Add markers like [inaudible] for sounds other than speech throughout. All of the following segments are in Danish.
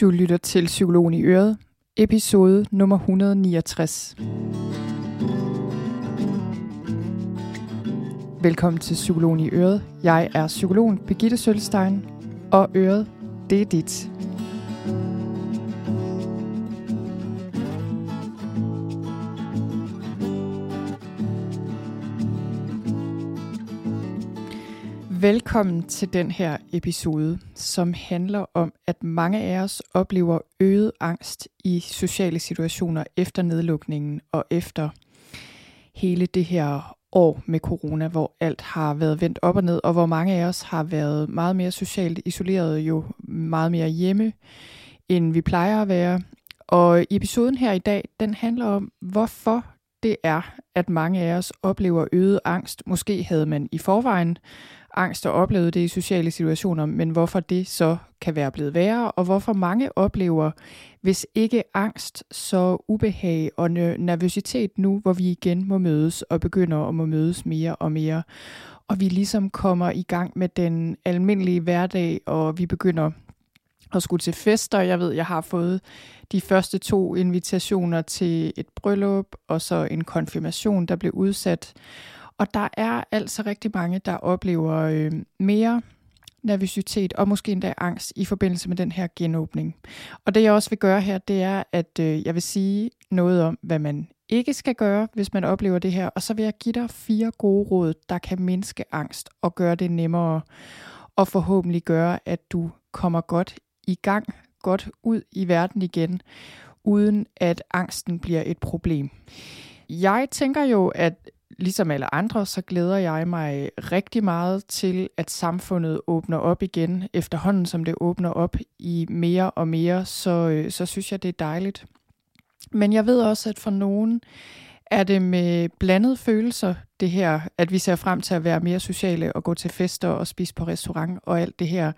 Du lytter til Psykologen i Øret, episode nummer 169. Velkommen til Psykologen i Øret. Jeg er psykologen Birgitte Sølstein, og Øret, det er dit. Velkommen til den her episode, som handler om, at mange af os oplever øget angst i sociale situationer efter nedlukningen og efter hele det her år med corona, hvor alt har været vendt op og ned, og hvor mange af os har været meget mere socialt isoleret, jo meget mere hjemme, end vi plejer at være. Og episoden her i dag, den handler om, hvorfor det er, at mange af os oplever øget angst. Måske havde man i forvejen angst og oplevet det i sociale situationer, men hvorfor det så kan være blevet værre, og hvorfor mange oplever, hvis ikke angst, så ubehag og nervøsitet nu, hvor vi igen må mødes og begynder at må mødes mere og mere. Og vi ligesom kommer i gang med den almindelige hverdag, og vi begynder at skulle til fester. Jeg ved, jeg har fået de første to invitationer til et bryllup, og så en konfirmation, der blev udsat. Og der er altså rigtig mange, der oplever øh, mere nervøsitet og måske endda angst i forbindelse med den her genåbning. Og det jeg også vil gøre her, det er, at øh, jeg vil sige noget om, hvad man ikke skal gøre, hvis man oplever det her. Og så vil jeg give dig fire gode råd, der kan mindske angst og gøre det nemmere. Og forhåbentlig gøre, at du kommer godt i gang, godt ud i verden igen, uden at angsten bliver et problem. Jeg tænker jo, at ligesom alle andre, så glæder jeg mig rigtig meget til, at samfundet åbner op igen. Efterhånden som det åbner op i mere og mere, så, øh, så synes jeg, det er dejligt. Men jeg ved også, at for nogen er det med blandede følelser, det her, at vi ser frem til at være mere sociale og gå til fester og spise på restaurant og alt det her.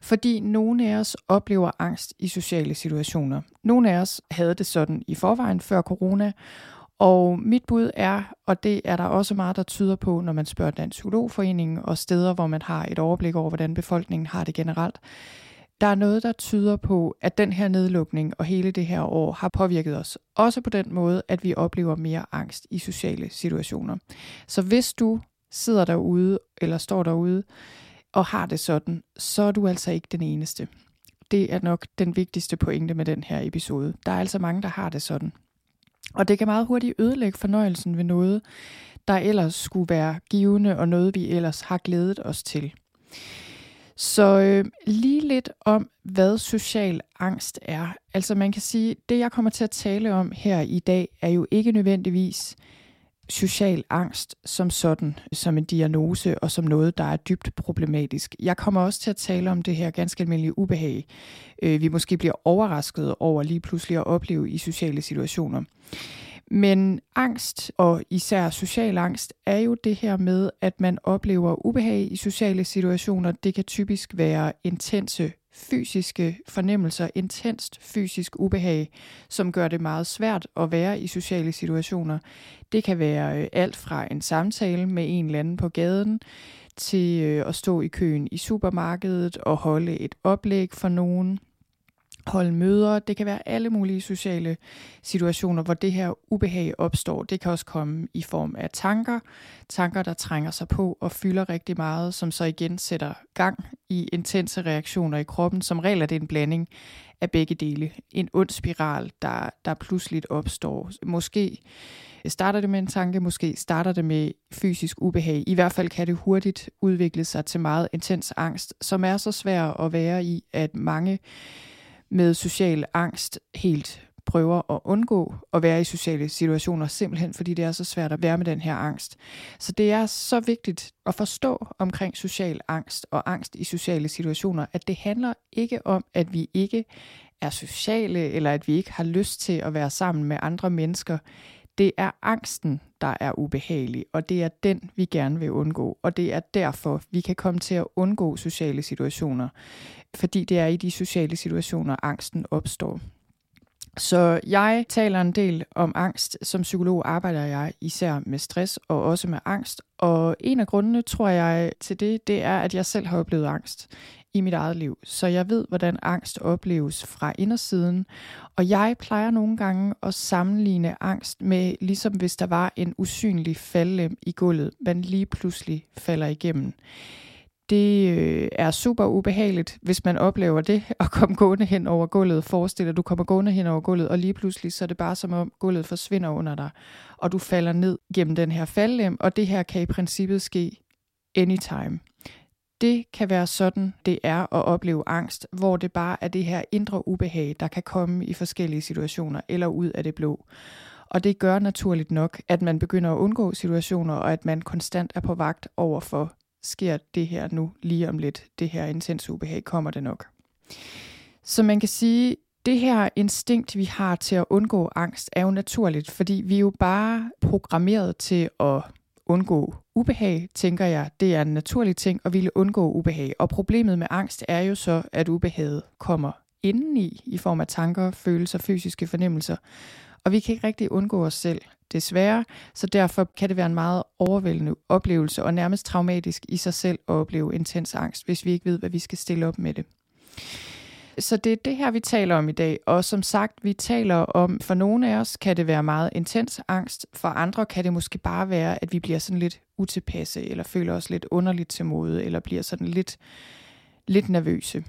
Fordi nogle af os oplever angst i sociale situationer. Nogle af os havde det sådan i forvejen før corona, og mit bud er, og det er der også meget, der tyder på, når man spørger Dansk Psykologforening og steder, hvor man har et overblik over, hvordan befolkningen har det generelt. Der er noget, der tyder på, at den her nedlukning og hele det her år har påvirket os. Også på den måde, at vi oplever mere angst i sociale situationer. Så hvis du sidder derude eller står derude og har det sådan, så er du altså ikke den eneste. Det er nok den vigtigste pointe med den her episode. Der er altså mange, der har det sådan. Og det kan meget hurtigt ødelægge fornøjelsen ved noget, der ellers skulle være givende og noget, vi ellers har glædet os til. Så øh, lige lidt om, hvad social angst er. Altså man kan sige, det jeg kommer til at tale om her i dag, er jo ikke nødvendigvis social angst som sådan, som en diagnose og som noget, der er dybt problematisk. Jeg kommer også til at tale om det her ganske almindelige ubehag, øh, vi måske bliver overrasket over lige pludselig at opleve i sociale situationer. Men angst, og især social angst, er jo det her med, at man oplever ubehag i sociale situationer. Det kan typisk være intense fysiske fornemmelser, intenst fysisk ubehag, som gør det meget svært at være i sociale situationer. Det kan være øh, alt fra en samtale med en eller anden på gaden, til øh, at stå i køen i supermarkedet og holde et oplæg for nogen, holde møder. Det kan være alle mulige sociale situationer, hvor det her ubehag opstår. Det kan også komme i form af tanker. Tanker, der trænger sig på og fylder rigtig meget, som så igen sætter gang i intense reaktioner i kroppen. Som regel er det en blanding af begge dele. En ond spiral, der, der pludseligt opstår. Måske starter det med en tanke, måske starter det med fysisk ubehag. I hvert fald kan det hurtigt udvikle sig til meget intens angst, som er så svær at være i, at mange med social angst helt prøver at undgå at være i sociale situationer, simpelthen fordi det er så svært at være med den her angst. Så det er så vigtigt at forstå omkring social angst og angst i sociale situationer, at det handler ikke om, at vi ikke er sociale, eller at vi ikke har lyst til at være sammen med andre mennesker. Det er angsten, der er ubehagelig, og det er den, vi gerne vil undgå. Og det er derfor, vi kan komme til at undgå sociale situationer, fordi det er i de sociale situationer, angsten opstår. Så jeg taler en del om angst. Som psykolog arbejder jeg især med stress og også med angst. Og en af grundene, tror jeg, til det, det er, at jeg selv har oplevet angst i mit eget liv, så jeg ved, hvordan angst opleves fra indersiden. Og jeg plejer nogle gange at sammenligne angst med, ligesom hvis der var en usynlig faldlem i gulvet, man lige pludselig falder igennem. Det øh, er super ubehageligt, hvis man oplever det, [laughs] at komme gående hen over gulvet. Forestil dig, at du kommer gående hen over gulvet, og lige pludselig så er det bare som om gulvet forsvinder under dig, og du falder ned gennem den her faldlem, og det her kan i princippet ske anytime. Det kan være sådan, det er at opleve angst, hvor det bare er det her indre ubehag, der kan komme i forskellige situationer eller ud af det blå. Og det gør naturligt nok, at man begynder at undgå situationer, og at man konstant er på vagt over for, sker det her nu lige om lidt, det her intense ubehag, kommer det nok. Så man kan sige, det her instinkt, vi har til at undgå angst, er jo naturligt, fordi vi er jo bare programmeret til at undgå ubehag, tænker jeg, det er en naturlig ting at ville undgå ubehag. Og problemet med angst er jo så, at ubehaget kommer indeni i form af tanker, følelser, fysiske fornemmelser. Og vi kan ikke rigtig undgå os selv, desværre. Så derfor kan det være en meget overvældende oplevelse og nærmest traumatisk i sig selv at opleve intens angst, hvis vi ikke ved, hvad vi skal stille op med det. Så det er det her, vi taler om i dag. Og som sagt, vi taler om, for nogle af os kan det være meget intens angst, for andre kan det måske bare være, at vi bliver sådan lidt utilpasse, eller føler os lidt underligt til mode, eller bliver sådan lidt, lidt nervøse.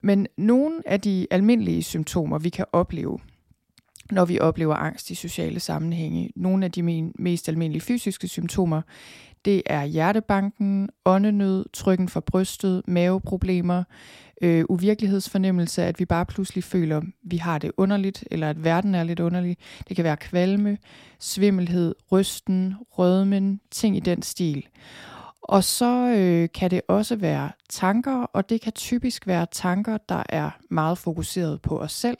Men nogle af de almindelige symptomer, vi kan opleve, når vi oplever angst i sociale sammenhænge, nogle af de mest almindelige fysiske symptomer, det er hjertebanken, åndenød, trykken for brystet, maveproblemer, øh, uvirkelighedsfornemmelse, at vi bare pludselig føler, at vi har det underligt, eller at verden er lidt underlig. Det kan være kvalme, svimmelhed, rysten, rødmen, ting i den stil. Og så øh, kan det også være tanker, og det kan typisk være tanker, der er meget fokuseret på os selv.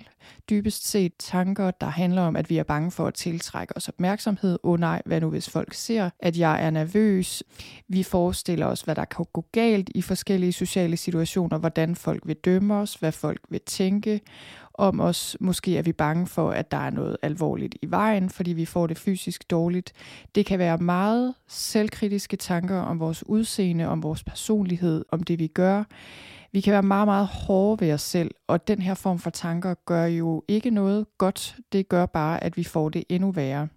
Dybest set tanker, der handler om, at vi er bange for at tiltrække os opmærksomhed. Åh oh, nej, hvad nu hvis folk ser, at jeg er nervøs? Vi forestiller os, hvad der kan gå galt i forskellige sociale situationer, hvordan folk vil dømme os, hvad folk vil tænke om os. Måske er vi bange for, at der er noget alvorligt i vejen, fordi vi får det fysisk dårligt. Det kan være meget selvkritiske tanker om vores udseende, om vores personlighed, om det vi gør. Vi kan være meget, meget hårde ved os selv, og den her form for tanker gør jo ikke noget godt. Det gør bare, at vi får det endnu værre.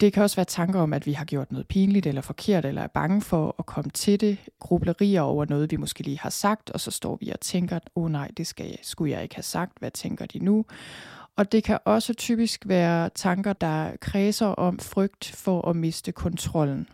Det kan også være tanker om, at vi har gjort noget pinligt eller forkert, eller er bange for at komme til det. Grublerier over noget, vi måske lige har sagt, og så står vi og tænker, åh oh, nej, det skal jeg, skulle jeg ikke have sagt. Hvad tænker de nu? Og det kan også typisk være tanker, der kredser om frygt for at miste kontrollen.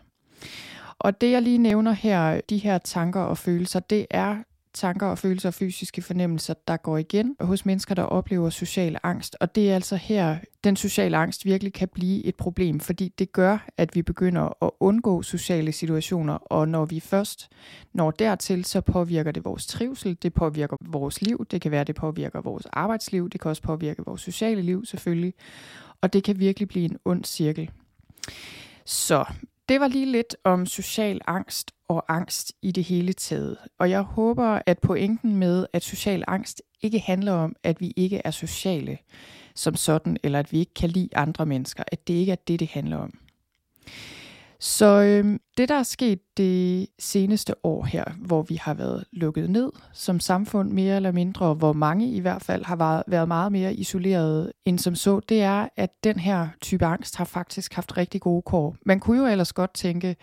Og det jeg lige nævner her, de her tanker og følelser, det er tanker og følelser og fysiske fornemmelser, der går igen hos mennesker, der oplever social angst. Og det er altså her, den sociale angst virkelig kan blive et problem, fordi det gør, at vi begynder at undgå sociale situationer, og når vi først når dertil, så påvirker det vores trivsel, det påvirker vores liv, det kan være, det påvirker vores arbejdsliv, det kan også påvirke vores sociale liv selvfølgelig, og det kan virkelig blive en ond cirkel. Så det var lige lidt om social angst og angst i det hele taget. Og jeg håber, at pointen med, at social angst ikke handler om, at vi ikke er sociale som sådan, eller at vi ikke kan lide andre mennesker, at det ikke er det, det handler om. Så øh, det, der er sket det seneste år her, hvor vi har været lukket ned som samfund mere eller mindre, og hvor mange i hvert fald har været meget mere isoleret end som så, det er, at den her type angst har faktisk haft rigtig gode kår. Man kunne jo ellers godt tænke,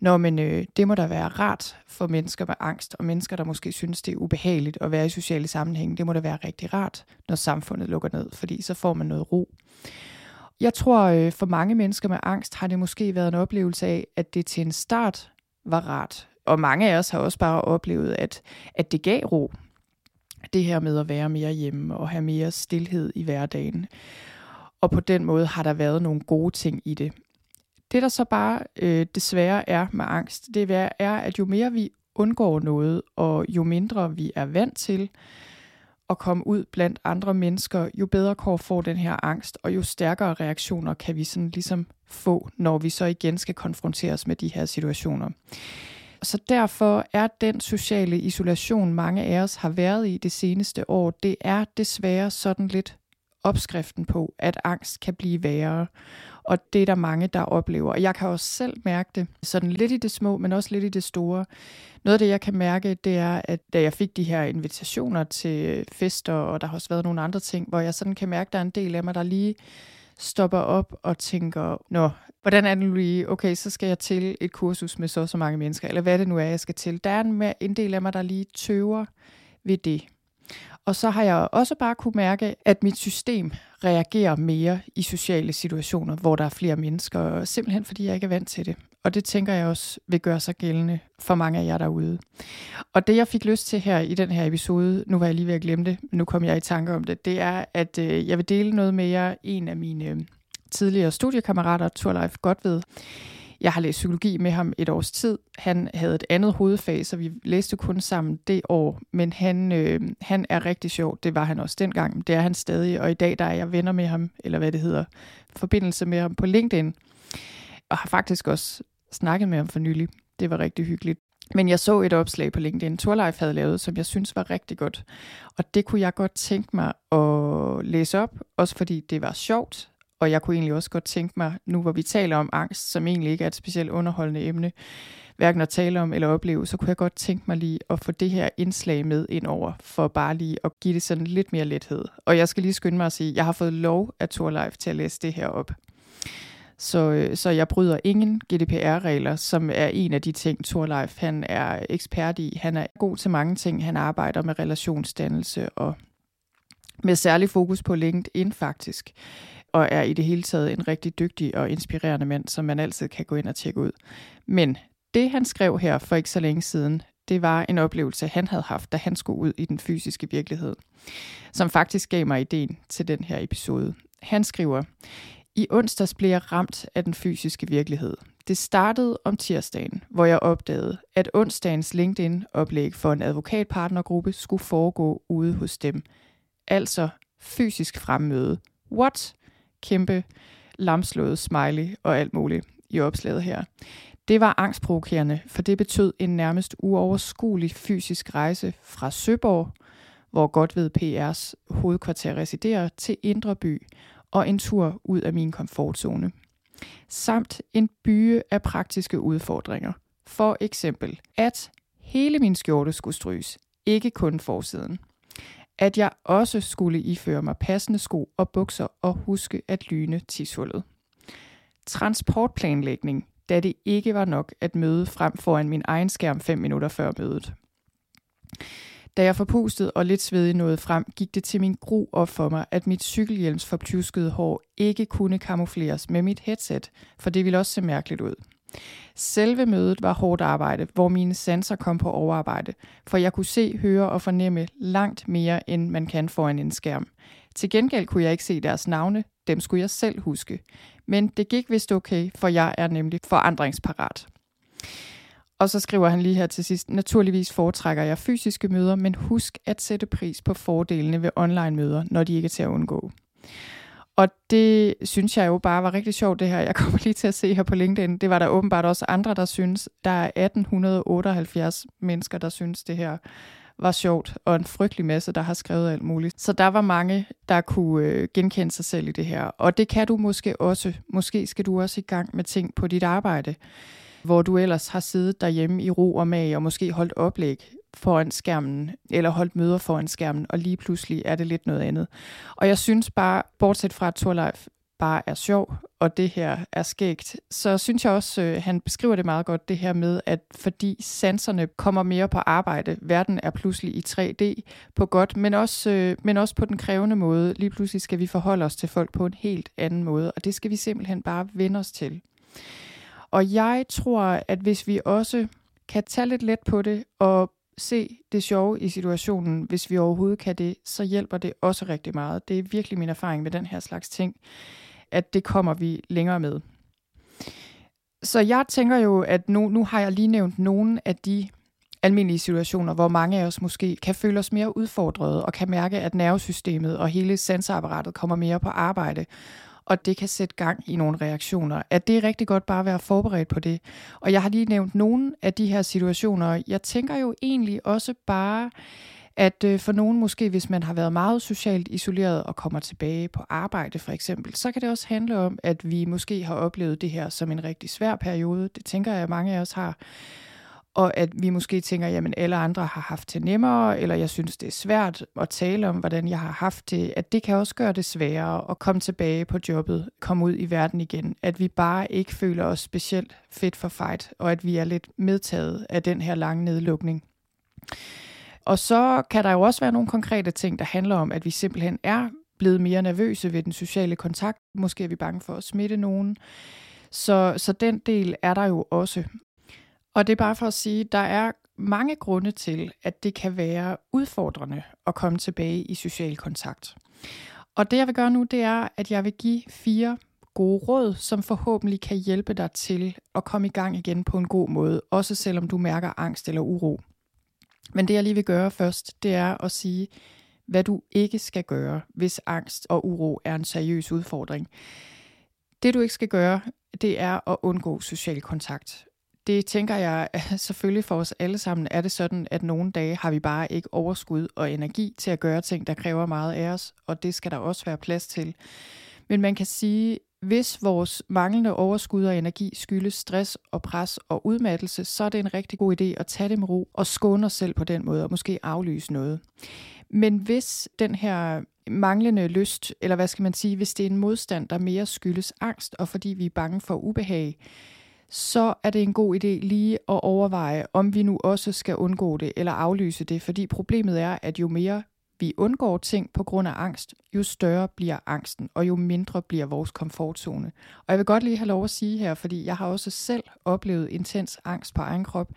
Nå, men øh, det må da være rart for mennesker med angst, og mennesker, der måske synes, det er ubehageligt at være i sociale sammenhæng. Det må da være rigtig rart, når samfundet lukker ned, fordi så får man noget ro. Jeg tror, øh, for mange mennesker med angst har det måske været en oplevelse af, at det til en start var rart. Og mange af os har også bare oplevet, at, at det gav ro. Det her med at være mere hjemme og have mere stillhed i hverdagen. Og på den måde har der været nogle gode ting i det. Det der så bare øh, desværre er med angst, det er, at jo mere vi undgår noget, og jo mindre vi er vant til at komme ud blandt andre mennesker, jo bedre kår får den her angst, og jo stærkere reaktioner kan vi sådan ligesom få, når vi så igen skal konfronteres med de her situationer. Så derfor er den sociale isolation, mange af os har været i det seneste år, det er desværre sådan lidt opskriften på, at angst kan blive værre. Og det er der mange, der oplever. Og jeg kan også selv mærke det, sådan lidt i det små, men også lidt i det store. Noget af det, jeg kan mærke, det er, at da jeg fik de her invitationer til fester, og der har også været nogle andre ting, hvor jeg sådan kan mærke, at der er en del af mig, der lige stopper op og tænker, nå, hvordan er det nu lige, okay, så skal jeg til et kursus med så så mange mennesker, eller hvad det nu er, jeg skal til. Der er en, en del af mig, der lige tøver ved det. Og så har jeg også bare kunne mærke, at mit system reagerer mere i sociale situationer, hvor der er flere mennesker, simpelthen fordi jeg ikke er vant til det. Og det tænker jeg også vil gøre sig gældende for mange af jer derude. Og det jeg fik lyst til her i den her episode, nu var jeg lige ved at glemme det, men nu kom jeg i tanke om det, det er, at øh, jeg vil dele noget med jer, en af mine øh, tidligere studiekammerater, Torleif Godved. Jeg har læst psykologi med ham et års tid. Han havde et andet hovedfag, så vi læste kun sammen det år. Men han, øh, han er rigtig sjov. Det var han også dengang. Det er han stadig. Og i dag der er jeg venner med ham, eller hvad det hedder, forbindelse med ham på LinkedIn. Og har faktisk også snakket med ham for nylig. Det var rigtig hyggeligt. Men jeg så et opslag på LinkedIn, Torleif havde lavet, som jeg synes var rigtig godt. Og det kunne jeg godt tænke mig at læse op, også fordi det var sjovt, og jeg kunne egentlig også godt tænke mig, nu hvor vi taler om angst, som egentlig ikke er et specielt underholdende emne, hverken at tale om eller opleve, så kunne jeg godt tænke mig lige at få det her indslag med ind over, for bare lige at give det sådan lidt mere lethed. Og jeg skal lige skynde mig at sige, at jeg har fået lov af Torleif til at læse det her op. Så, øh, så jeg bryder ingen GDPR-regler, som er en af de ting, Torleif han er ekspert i. Han er god til mange ting. Han arbejder med relationsdannelse og med særlig fokus på LinkedIn faktisk og er i det hele taget en rigtig dygtig og inspirerende mand, som man altid kan gå ind og tjekke ud. Men det han skrev her for ikke så længe siden, det var en oplevelse, han havde haft, da han skulle ud i den fysiske virkelighed, som faktisk gav mig ideen til den her episode. Han skriver, i onsdags blev jeg ramt af den fysiske virkelighed. Det startede om tirsdagen, hvor jeg opdagede, at onsdagens LinkedIn-oplæg for en advokatpartnergruppe skulle foregå ude hos dem. Altså fysisk fremmøde. What? Kæmpe lamslået smiley og alt muligt i opslaget her. Det var angstprovokerende, for det betød en nærmest uoverskuelig fysisk rejse fra Søborg, hvor godt ved PR's hovedkvarter residerer, til Indre By og en tur ud af min komfortzone. Samt en byge af praktiske udfordringer. For eksempel, at hele min skjorte skulle stryges, ikke kun forsiden at jeg også skulle iføre mig passende sko og bukser og huske at lyne tishullet. Transportplanlægning, da det ikke var nok at møde frem foran min egen skærm 5 minutter før mødet. Da jeg forpustet og lidt svedig nåede frem, gik det til min gru op for mig, at mit cykelhjelms forpjuskede hår ikke kunne kamufleres med mit headset, for det ville også se mærkeligt ud. Selve mødet var hårdt arbejde, hvor mine sanser kom på overarbejde, for jeg kunne se, høre og fornemme langt mere, end man kan foran en skærm. Til gengæld kunne jeg ikke se deres navne, dem skulle jeg selv huske. Men det gik vist okay, for jeg er nemlig forandringsparat. Og så skriver han lige her til sidst, naturligvis foretrækker jeg fysiske møder, men husk at sætte pris på fordelene ved online møder, når de ikke er til at undgå. Og det synes jeg jo bare var rigtig sjovt, det her. Jeg kommer lige til at se her på LinkedIn. Det var der åbenbart også andre, der synes. Der er 1878 mennesker, der synes, det her var sjovt, og en frygtelig masse, der har skrevet alt muligt. Så der var mange, der kunne øh, genkende sig selv i det her. Og det kan du måske også. Måske skal du også i gang med ting på dit arbejde, hvor du ellers har siddet derhjemme i ro og mag, og måske holdt oplæg foran skærmen, eller holdt møder foran skærmen, og lige pludselig er det lidt noget andet. Og jeg synes bare, bortset fra at Torleif bare er sjov, og det her er skægt, så synes jeg også, øh, han beskriver det meget godt, det her med, at fordi sanserne kommer mere på arbejde, verden er pludselig i 3D på godt, men også, øh, men også på den krævende måde. Lige pludselig skal vi forholde os til folk på en helt anden måde, og det skal vi simpelthen bare vende os til. Og jeg tror, at hvis vi også kan tage lidt let på det og se det sjove i situationen, hvis vi overhovedet kan det, så hjælper det også rigtig meget. Det er virkelig min erfaring med den her slags ting, at det kommer vi længere med. Så jeg tænker jo, at nu, nu har jeg lige nævnt nogle af de almindelige situationer, hvor mange af os måske kan føle os mere udfordrede og kan mærke, at nervesystemet og hele sensorapparatet kommer mere på arbejde og det kan sætte gang i nogle reaktioner. At det er rigtig godt bare at være forberedt på det. Og jeg har lige nævnt nogle af de her situationer. Jeg tænker jo egentlig også bare, At øh, for nogen måske, hvis man har været meget socialt isoleret og kommer tilbage på arbejde for eksempel, så kan det også handle om, at vi måske har oplevet det her som en rigtig svær periode. Det tænker jeg, at mange af os har og at vi måske tænker, jamen alle andre har haft det nemmere, eller jeg synes, det er svært at tale om, hvordan jeg har haft det, at det kan også gøre det sværere at komme tilbage på jobbet, komme ud i verden igen, at vi bare ikke føler os specielt fedt for fight, og at vi er lidt medtaget af den her lange nedlukning. Og så kan der jo også være nogle konkrete ting, der handler om, at vi simpelthen er blevet mere nervøse ved den sociale kontakt. Måske er vi bange for at smitte nogen. Så, så den del er der jo også. Og det er bare for at sige, der er mange grunde til, at det kan være udfordrende at komme tilbage i social kontakt. Og det jeg vil gøre nu, det er, at jeg vil give fire gode råd, som forhåbentlig kan hjælpe dig til at komme i gang igen på en god måde, også selvom du mærker angst eller uro. Men det jeg lige vil gøre først, det er at sige, hvad du ikke skal gøre, hvis angst og uro er en seriøs udfordring. Det du ikke skal gøre, det er at undgå social kontakt det tænker jeg selvfølgelig for os alle sammen er det sådan, at nogle dage har vi bare ikke overskud og energi til at gøre ting, der kræver meget af os, og det skal der også være plads til. Men man kan sige, hvis vores manglende overskud og energi skyldes stress og pres og udmattelse, så er det en rigtig god idé at tage det med ro og skåne os selv på den måde og måske aflyse noget. Men hvis den her manglende lyst, eller hvad skal man sige, hvis det er en modstand, der mere skyldes angst, og fordi vi er bange for ubehag, så er det en god idé lige at overveje, om vi nu også skal undgå det eller aflyse det, fordi problemet er, at jo mere vi undgår ting på grund af angst, jo større bliver angsten, og jo mindre bliver vores komfortzone. Og jeg vil godt lige have lov at sige her, fordi jeg har også selv oplevet intens angst på egen krop.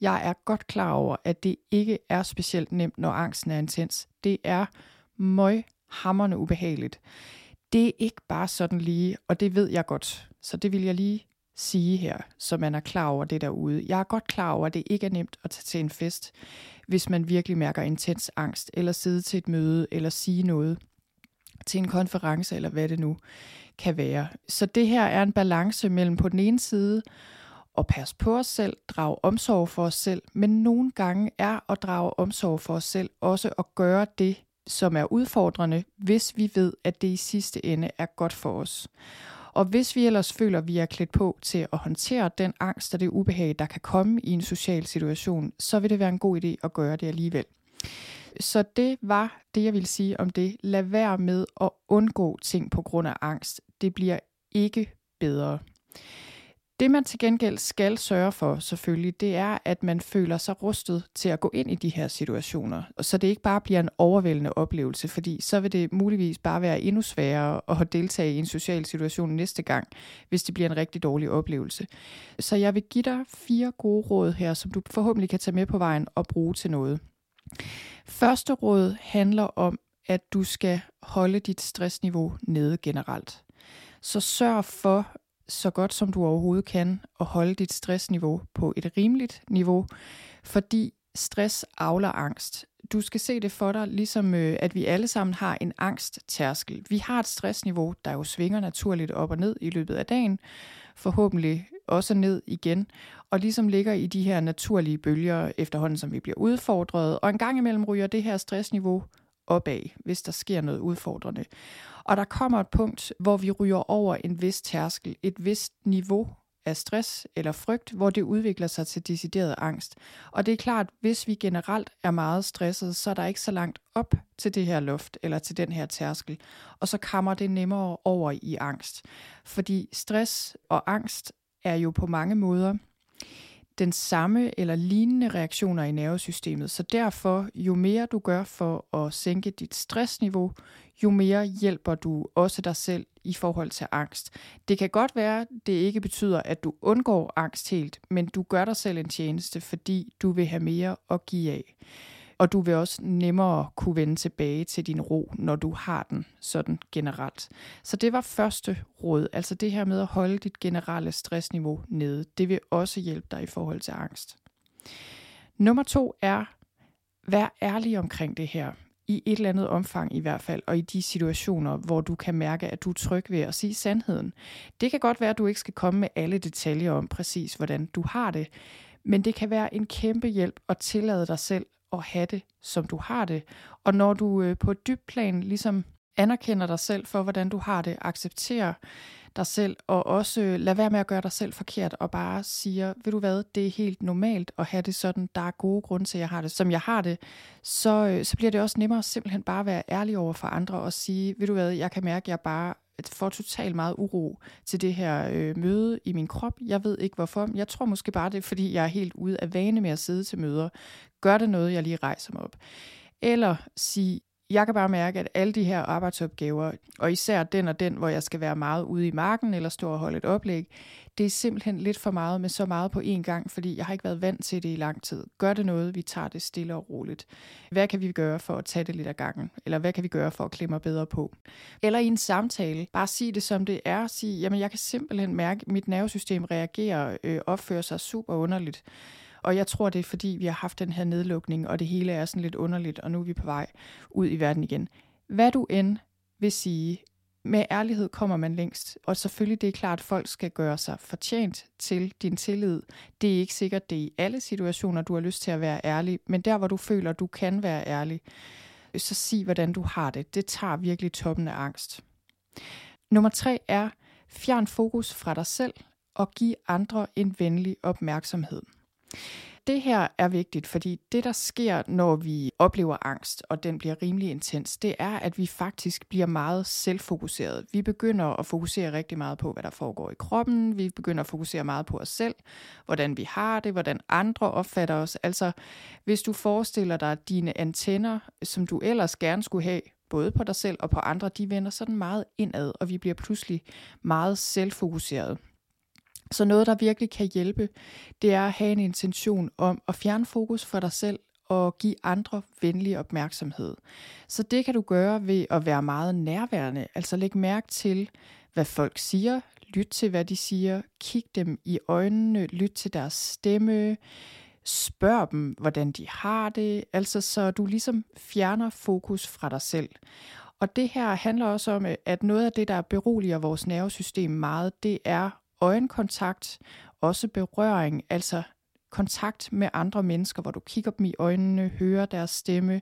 Jeg er godt klar over, at det ikke er specielt nemt, når angsten er intens. Det er møg hammerne ubehageligt. Det er ikke bare sådan lige, og det ved jeg godt. Så det vil jeg lige sige her, så man er klar over det derude. Jeg er godt klar over, at det ikke er nemt at tage til en fest, hvis man virkelig mærker intens angst, eller sidde til et møde, eller sige noget til en konference, eller hvad det nu kan være. Så det her er en balance mellem på den ene side at passe på os selv, drage omsorg for os selv, men nogle gange er at drage omsorg for os selv også at gøre det, som er udfordrende, hvis vi ved, at det i sidste ende er godt for os. Og hvis vi ellers føler, at vi er klædt på til at håndtere den angst og det ubehag, der kan komme i en social situation, så vil det være en god idé at gøre det alligevel. Så det var det, jeg ville sige om det. Lad være med at undgå ting på grund af angst. Det bliver ikke bedre. Det man til gengæld skal sørge for selvfølgelig, det er, at man føler sig rustet til at gå ind i de her situationer, så det ikke bare bliver en overvældende oplevelse, fordi så vil det muligvis bare være endnu sværere at deltage i en social situation næste gang, hvis det bliver en rigtig dårlig oplevelse. Så jeg vil give dig fire gode råd her, som du forhåbentlig kan tage med på vejen og bruge til noget. Første råd handler om, at du skal holde dit stressniveau nede generelt. Så sørg for, så godt som du overhovedet kan at holde dit stressniveau på et rimeligt niveau, fordi stress avler angst. Du skal se det for dig, ligesom øh, at vi alle sammen har en angsttærskel. Vi har et stressniveau, der jo svinger naturligt op og ned i løbet af dagen, forhåbentlig også ned igen, og ligesom ligger i de her naturlige bølger efterhånden, som vi bliver udfordret, og en gang imellem ryger det her stressniveau opad, hvis der sker noget udfordrende. Og der kommer et punkt, hvor vi ryger over en vis tærskel, et vist niveau af stress eller frygt, hvor det udvikler sig til decideret angst. Og det er klart, hvis vi generelt er meget stresset, så er der ikke så langt op til det her luft eller til den her tærskel, og så kommer det nemmere over i angst. Fordi stress og angst er jo på mange måder den samme eller lignende reaktioner i nervesystemet. Så derfor, jo mere du gør for at sænke dit stressniveau, jo mere hjælper du også dig selv i forhold til angst. Det kan godt være, det ikke betyder, at du undgår angst helt, men du gør dig selv en tjeneste, fordi du vil have mere at give af. Og du vil også nemmere kunne vende tilbage til din ro, når du har den sådan generelt. Så det var første råd, altså det her med at holde dit generelle stressniveau nede. Det vil også hjælpe dig i forhold til angst. Nummer to er, vær ærlig omkring det her i et eller andet omfang i hvert fald, og i de situationer, hvor du kan mærke, at du er tryg ved at sige sandheden. Det kan godt være, at du ikke skal komme med alle detaljer om præcis, hvordan du har det, men det kan være en kæmpe hjælp at tillade dig selv at have det, som du har det. Og når du øh, på et dybt plan ligesom anerkender dig selv for, hvordan du har det, accepterer dig selv, og også øh, lad være med at gøre dig selv forkert, og bare siger, ved du hvad, det er helt normalt at have det sådan, der er gode grunde til, at jeg har det, som jeg har det, så, øh, så bliver det også nemmere simpelthen bare at være ærlig over for andre og sige, ved du hvad, jeg kan mærke, at jeg bare får totalt meget uro til det her øh, møde i min krop. Jeg ved ikke hvorfor. Jeg tror måske bare, det er, fordi jeg er helt ude af vane med at sidde til møder. Gør det noget, jeg lige rejser mig op. Eller sige, jeg kan bare mærke, at alle de her arbejdsopgaver, og især den og den, hvor jeg skal være meget ude i marken eller stå og holde et oplæg, det er simpelthen lidt for meget med så meget på én gang, fordi jeg har ikke været vant til det i lang tid. Gør det noget, vi tager det stille og roligt. Hvad kan vi gøre for at tage det lidt af gangen? Eller hvad kan vi gøre for at klemme bedre på? Eller i en samtale, bare sige det som det er. Sige, jamen jeg kan simpelthen mærke, at mit nervesystem reagerer, øh, opfører sig super underligt. Og jeg tror, det er fordi, vi har haft den her nedlukning, og det hele er sådan lidt underligt, og nu er vi på vej ud i verden igen. Hvad du end vil sige, med ærlighed kommer man længst. Og selvfølgelig det er klart, at folk skal gøre sig fortjent til din tillid. Det er ikke sikkert, det er i alle situationer, du har lyst til at være ærlig, men der, hvor du føler, du kan være ærlig, så sig, hvordan du har det. Det tager virkelig toppen af angst. Nummer tre er, fjern fokus fra dig selv og giv andre en venlig opmærksomhed. Det her er vigtigt, fordi det, der sker, når vi oplever angst, og den bliver rimelig intens, det er, at vi faktisk bliver meget selvfokuseret. Vi begynder at fokusere rigtig meget på, hvad der foregår i kroppen. Vi begynder at fokusere meget på os selv, hvordan vi har det, hvordan andre opfatter os. Altså, hvis du forestiller dig dine antenner, som du ellers gerne skulle have, både på dig selv og på andre, de vender sådan meget indad, og vi bliver pludselig meget selvfokuseret. Så noget, der virkelig kan hjælpe, det er at have en intention om at fjerne fokus fra dig selv og give andre venlig opmærksomhed. Så det kan du gøre ved at være meget nærværende, altså lægge mærke til, hvad folk siger, lyt til, hvad de siger, kig dem i øjnene, lyt til deres stemme, spørg dem, hvordan de har det, altså så du ligesom fjerner fokus fra dig selv. Og det her handler også om, at noget af det, der beroliger vores nervesystem meget, det er øjenkontakt, også berøring, altså kontakt med andre mennesker, hvor du kigger dem i øjnene, hører deres stemme,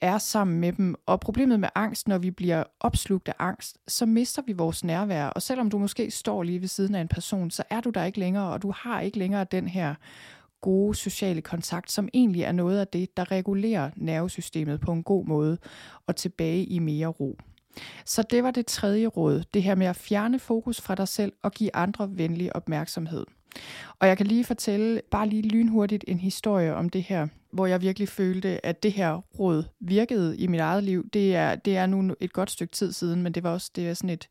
er sammen med dem. Og problemet med angst, når vi bliver opslugt af angst, så mister vi vores nærvær. Og selvom du måske står lige ved siden af en person, så er du der ikke længere, og du har ikke længere den her gode sociale kontakt, som egentlig er noget af det, der regulerer nervesystemet på en god måde og tilbage i mere ro. Så det var det tredje råd, det her med at fjerne fokus fra dig selv og give andre venlig opmærksomhed. Og jeg kan lige fortælle, bare lige lynhurtigt, en historie om det her, hvor jeg virkelig følte, at det her råd virkede i mit eget liv. Det er, det er nu et godt stykke tid siden, men det var også det er sådan et,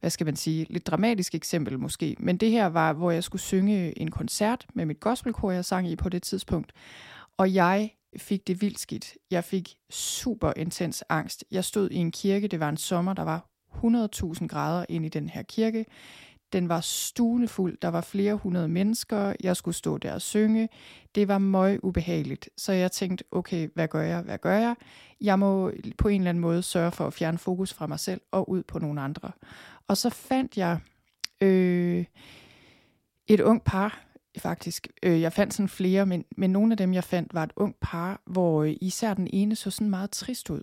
hvad skal man sige, lidt dramatisk eksempel måske. Men det her var, hvor jeg skulle synge en koncert med mit gospelkor, jeg sang i på det tidspunkt. Og jeg fik det vildt skidt. Jeg fik super intens angst. Jeg stod i en kirke, det var en sommer, der var 100.000 grader ind i den her kirke. Den var stuenefuld, der var flere hundrede mennesker, jeg skulle stå der og synge. Det var møg ubehageligt, så jeg tænkte, okay, hvad gør jeg, hvad gør jeg? Jeg må på en eller anden måde sørge for at fjerne fokus fra mig selv og ud på nogle andre. Og så fandt jeg øh, et ung par, faktisk. Øh, jeg fandt sådan flere, men, men nogle af dem, jeg fandt, var et ung par, hvor øh, især den ene så sådan meget trist ud.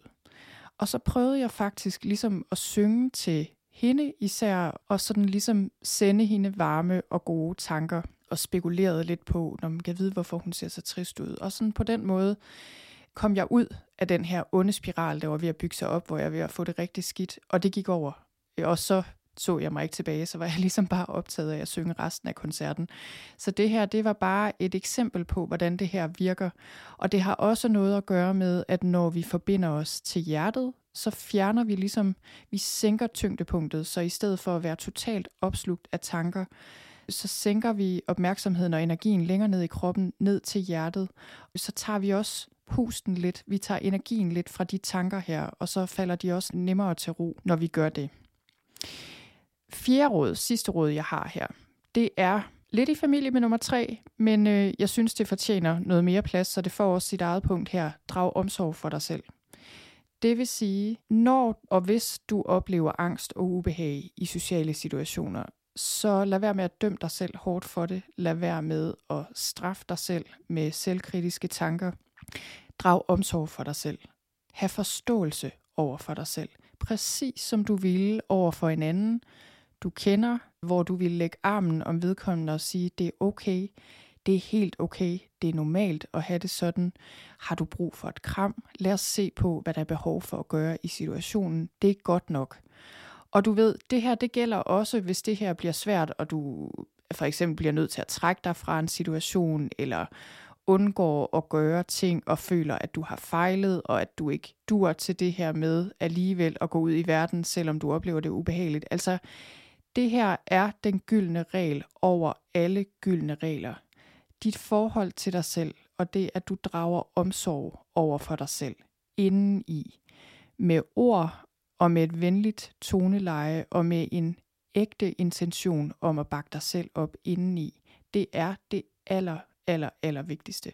Og så prøvede jeg faktisk ligesom at synge til hende især, og sådan ligesom sende hende varme og gode tanker, og spekulerede lidt på, når man kan vide, hvorfor hun ser så trist ud. Og sådan på den måde kom jeg ud af den her onde spiral, der var ved at bygge sig op, hvor jeg var ved at få det rigtig skidt, og det gik over. Øh, og så så jeg mig ikke tilbage, så var jeg [laughs] ligesom bare optaget af at synge resten af koncerten. Så det her, det var bare et eksempel på, hvordan det her virker. Og det har også noget at gøre med, at når vi forbinder os til hjertet, så fjerner vi ligesom, vi sænker tyngdepunktet, så i stedet for at være totalt opslugt af tanker, så sænker vi opmærksomheden og energien længere ned i kroppen, ned til hjertet. Så tager vi også pusten lidt, vi tager energien lidt fra de tanker her, og så falder de også nemmere til ro, når vi gør det. Fjerde råd, sidste råd, jeg har her, det er lidt i familie med nummer tre, men øh, jeg synes, det fortjener noget mere plads, så det får også sit eget punkt her. Drag omsorg for dig selv. Det vil sige, når og hvis du oplever angst og ubehag i sociale situationer, så lad være med at dømme dig selv hårdt for det. Lad være med at straffe dig selv med selvkritiske tanker. Drag omsorg for dig selv. Ha' forståelse over for dig selv. Præcis som du ville over for en anden, du kender, hvor du vil lægge armen om vedkommende og sige, det er okay, det er helt okay, det er normalt at have det sådan. Har du brug for et kram? Lad os se på, hvad der er behov for at gøre i situationen. Det er godt nok. Og du ved, det her det gælder også, hvis det her bliver svært, og du for eksempel bliver nødt til at trække dig fra en situation, eller undgår at gøre ting og føler, at du har fejlet, og at du ikke dur til det her med alligevel at gå ud i verden, selvom du oplever det ubehageligt. Altså, det her er den gyldne regel over alle gyldne regler. Dit forhold til dig selv, og det at du drager omsorg over for dig selv, inden i, med ord og med et venligt toneleje og med en ægte intention om at bakke dig selv op indeni. Det er det aller, aller, aller vigtigste.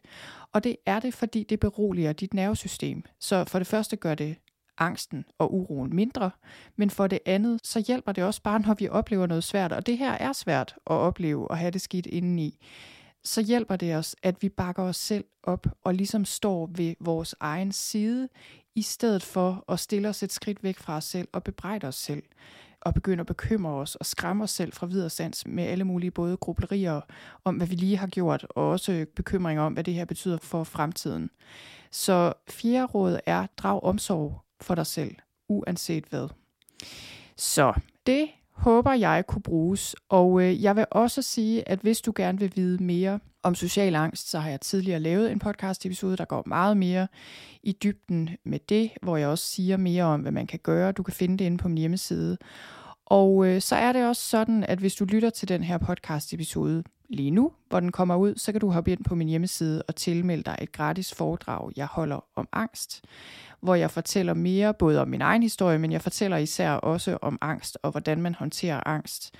Og det er det, fordi det beroliger dit nervesystem. Så for det første gør det angsten og uroen mindre, men for det andet, så hjælper det også bare, når vi oplever noget svært, og det her er svært at opleve og have det skidt indeni, så hjælper det os, at vi bakker os selv op og ligesom står ved vores egen side, i stedet for at stille os et skridt væk fra os selv og bebrejde os selv. Og begynde at bekymre os og skræmme os selv fra videre sans med alle mulige både grublerier om, hvad vi lige har gjort, og også bekymringer om, hvad det her betyder for fremtiden. Så fjerde råd er, drag omsorg for dig selv, uanset hvad. Så det håber jeg kunne bruges, og øh, jeg vil også sige, at hvis du gerne vil vide mere om social angst, så har jeg tidligere lavet en podcast episode, der går meget mere i dybden med det, hvor jeg også siger mere om, hvad man kan gøre. Du kan finde det inde på min hjemmeside. Og øh, så er det også sådan, at hvis du lytter til den her podcast episode lige nu, hvor den kommer ud, så kan du hoppe ind på min hjemmeside og tilmelde dig et gratis foredrag, jeg holder om angst, hvor jeg fortæller mere både om min egen historie, men jeg fortæller især også om angst og hvordan man håndterer angst.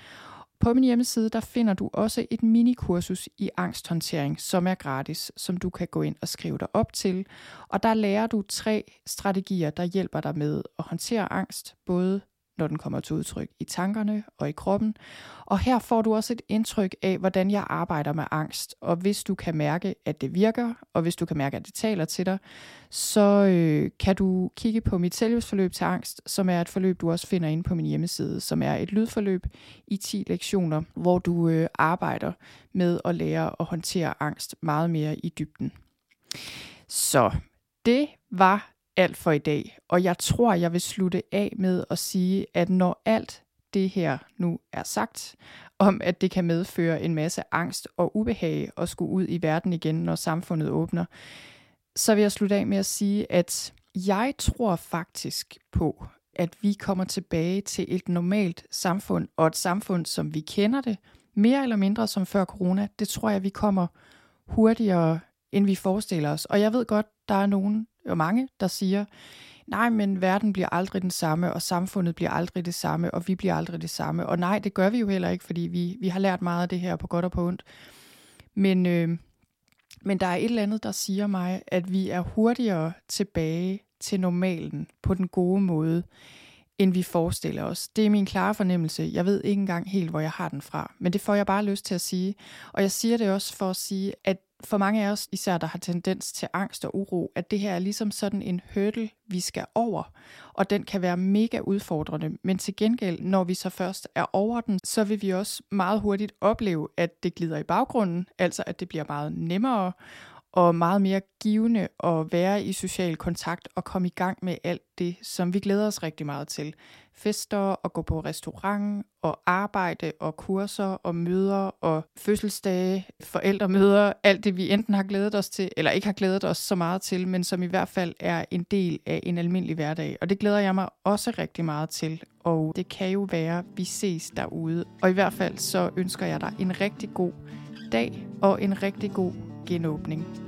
På min hjemmeside der finder du også et minikursus i angsthåndtering, som er gratis, som du kan gå ind og skrive dig op til. Og der lærer du tre strategier, der hjælper dig med at håndtere angst, både når den kommer til udtryk i tankerne og i kroppen. Og her får du også et indtryk af, hvordan jeg arbejder med angst. Og hvis du kan mærke, at det virker, og hvis du kan mærke, at det taler til dig, så øh, kan du kigge på mit selvhjælpsforløb til angst, som er et forløb, du også finder inde på min hjemmeside, som er et lydforløb i 10 lektioner, hvor du øh, arbejder med at lære at håndtere angst meget mere i dybden. Så det var alt for i dag. Og jeg tror, jeg vil slutte af med at sige, at når alt det her nu er sagt, om at det kan medføre en masse angst og ubehag at skulle ud i verden igen, når samfundet åbner, så vil jeg slutte af med at sige, at jeg tror faktisk på, at vi kommer tilbage til et normalt samfund, og et samfund, som vi kender det, mere eller mindre som før corona. Det tror jeg, vi kommer hurtigere, end vi forestiller os. Og jeg ved godt, der er nogen, jo mange, der siger, nej, men verden bliver aldrig den samme, og samfundet bliver aldrig det samme, og vi bliver aldrig det samme. Og nej, det gør vi jo heller ikke, fordi vi, vi har lært meget af det her på godt og på ondt. Men, øh, men der er et eller andet, der siger mig, at vi er hurtigere tilbage til normalen på den gode måde, end vi forestiller os. Det er min klare fornemmelse. Jeg ved ikke engang helt, hvor jeg har den fra, men det får jeg bare lyst til at sige. Og jeg siger det også for at sige, at for mange af os, især der har tendens til angst og uro, at det her er ligesom sådan en hurdle, vi skal over, og den kan være mega udfordrende. Men til gengæld, når vi så først er over den, så vil vi også meget hurtigt opleve, at det glider i baggrunden, altså at det bliver meget nemmere, og meget mere givende at være i social kontakt og komme i gang med alt det, som vi glæder os rigtig meget til. Fester og gå på restaurant og arbejde og kurser og møder og fødselsdage, forældremøder, alt det vi enten har glædet os til, eller ikke har glædet os så meget til, men som i hvert fald er en del af en almindelig hverdag. Og det glæder jeg mig også rigtig meget til, og det kan jo være, vi ses derude. Og i hvert fald så ønsker jeg dig en rigtig god dag og en rigtig god genåbning.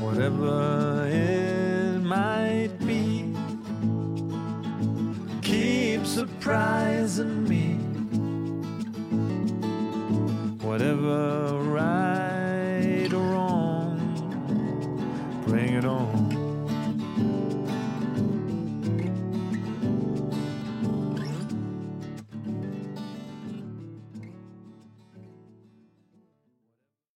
whatever it might be, keep surprising me. Whatever right.